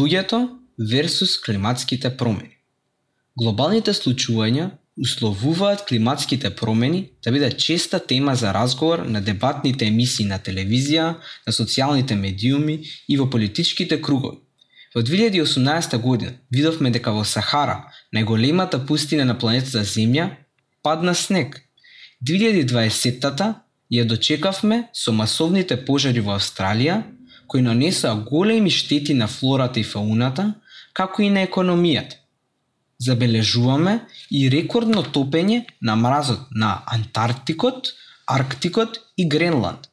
луѓето версус климатските промени. Глобалните случувања условуваат климатските промени да бидат честа тема за разговор на дебатните емисии на телевизија, на социјалните медиуми и во политичките кругови. Во 2018 година видовме дека во Сахара, најголемата пустина на планетата Земја, падна снег. 2020-тата ја дочекавме со масовните пожари во Австралија, кои нанесоа големи штети на флората и фауната, како и на економијата. Забележуваме и рекордно топење на мразот на Антарктикот, Арктикот и Гренланд.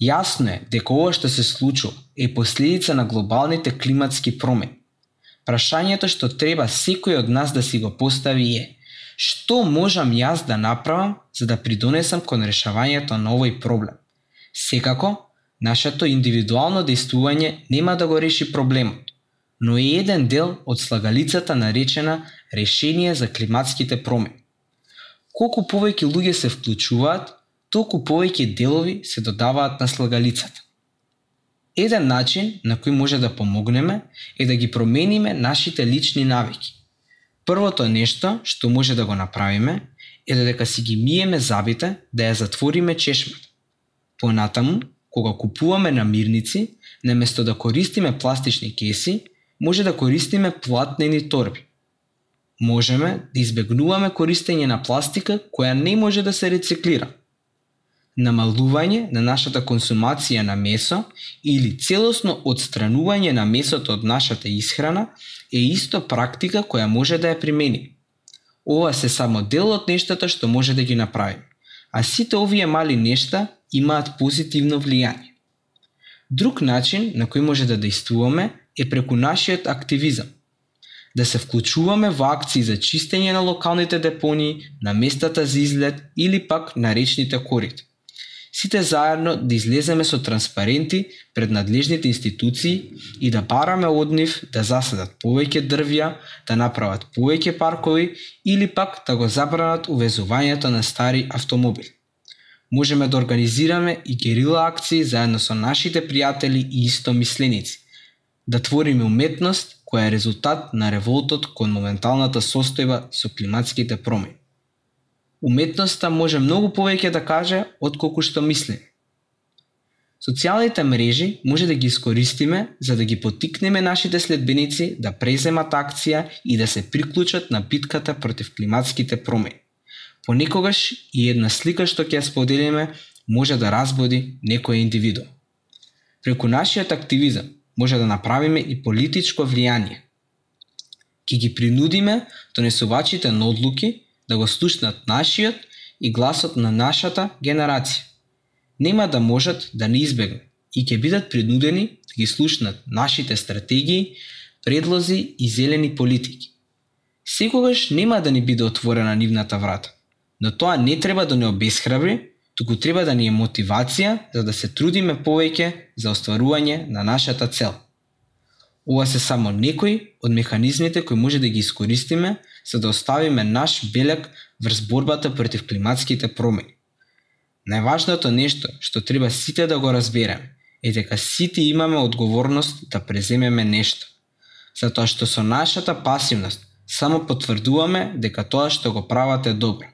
Јасно е дека ова што се случува е последица на глобалните климатски промени. Прашањето што треба секој од нас да си го постави е што можам јас да направам за да придонесам кон решавањето на овој проблем? Секако, нашето индивидуално действување нема да го реши проблемот, но е еден дел од слагалицата наречена решение за климатските промени. Колку повеќе луѓе се вклучуваат, толку повеќе делови се додаваат на слагалицата. Еден начин на кој може да помогнеме е да ги промениме нашите лични навики. Првото нешто што може да го направиме е да додека си ги миеме забите да ја затвориме чешмата. Понатаму, кога купуваме намирници, наместо да користиме пластични кеси, може да користиме платнени торби. Можеме да избегнуваме користење на пластика која не може да се рециклира. Намалување на нашата консумација на месо или целосно одстранување на месото од нашата исхрана е исто практика која може да ја примени. Ова се само дел од нештата што може да ги направи, а сите овие мали нешта имаат позитивно влијание. Друг начин на кој може да действуваме е преку нашиот активизам. Да се вклучуваме во акции за чистење на локалните депонии, на местата за излет или пак на речните корите. сите заедно да излеземе со транспаренти пред надлежните институции и да бараме од нив да засадат повеќе дрвја, да направат повеќе паркови или пак да го забранат увезувањето на стари автомобили. Можеме да организираме и герила акции заедно со нашите пријатели и истомисленици. Да твориме уметност која е резултат на револтот кон моменталната состојба со климатските промени. Уметноста може многу повеќе да каже отколку што мислиме. Социјалните мрежи може да ги искористиме за да ги потикнеме нашите следбеници да преземат акција и да се приклучат на битката против климатските промени. Понекогаш и една слика што ќе ја споделиме може да разбуди некој индивиду. Преку нашиот активизам може да направиме и политичко влијание. Ки ги принудиме да донесувачите на одлуки да го слушнат нашиот и гласот на нашата генерација. Нема да можат да не избегнат и ќе бидат принудени да ги слушнат нашите стратегии, предлози и зелени политики. Секогаш нема да ни биде отворена нивната врата, но тоа не треба да не обесхрабри, туку треба да ни е мотивација за да се трудиме повеќе за остварување на нашата цел – Ова се само некои од механизмите кои може да ги искористиме за да оставиме наш белек врз борбата против климатските промени. Најважното нешто што треба сите да го разбереме е дека сите имаме одговорност да преземеме нешто. Затоа што со нашата пасивност само потврдуваме дека тоа што го правате добро.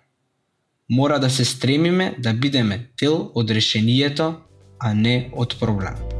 Мора да се стремиме да бидеме дел од решението, а не од проблемот.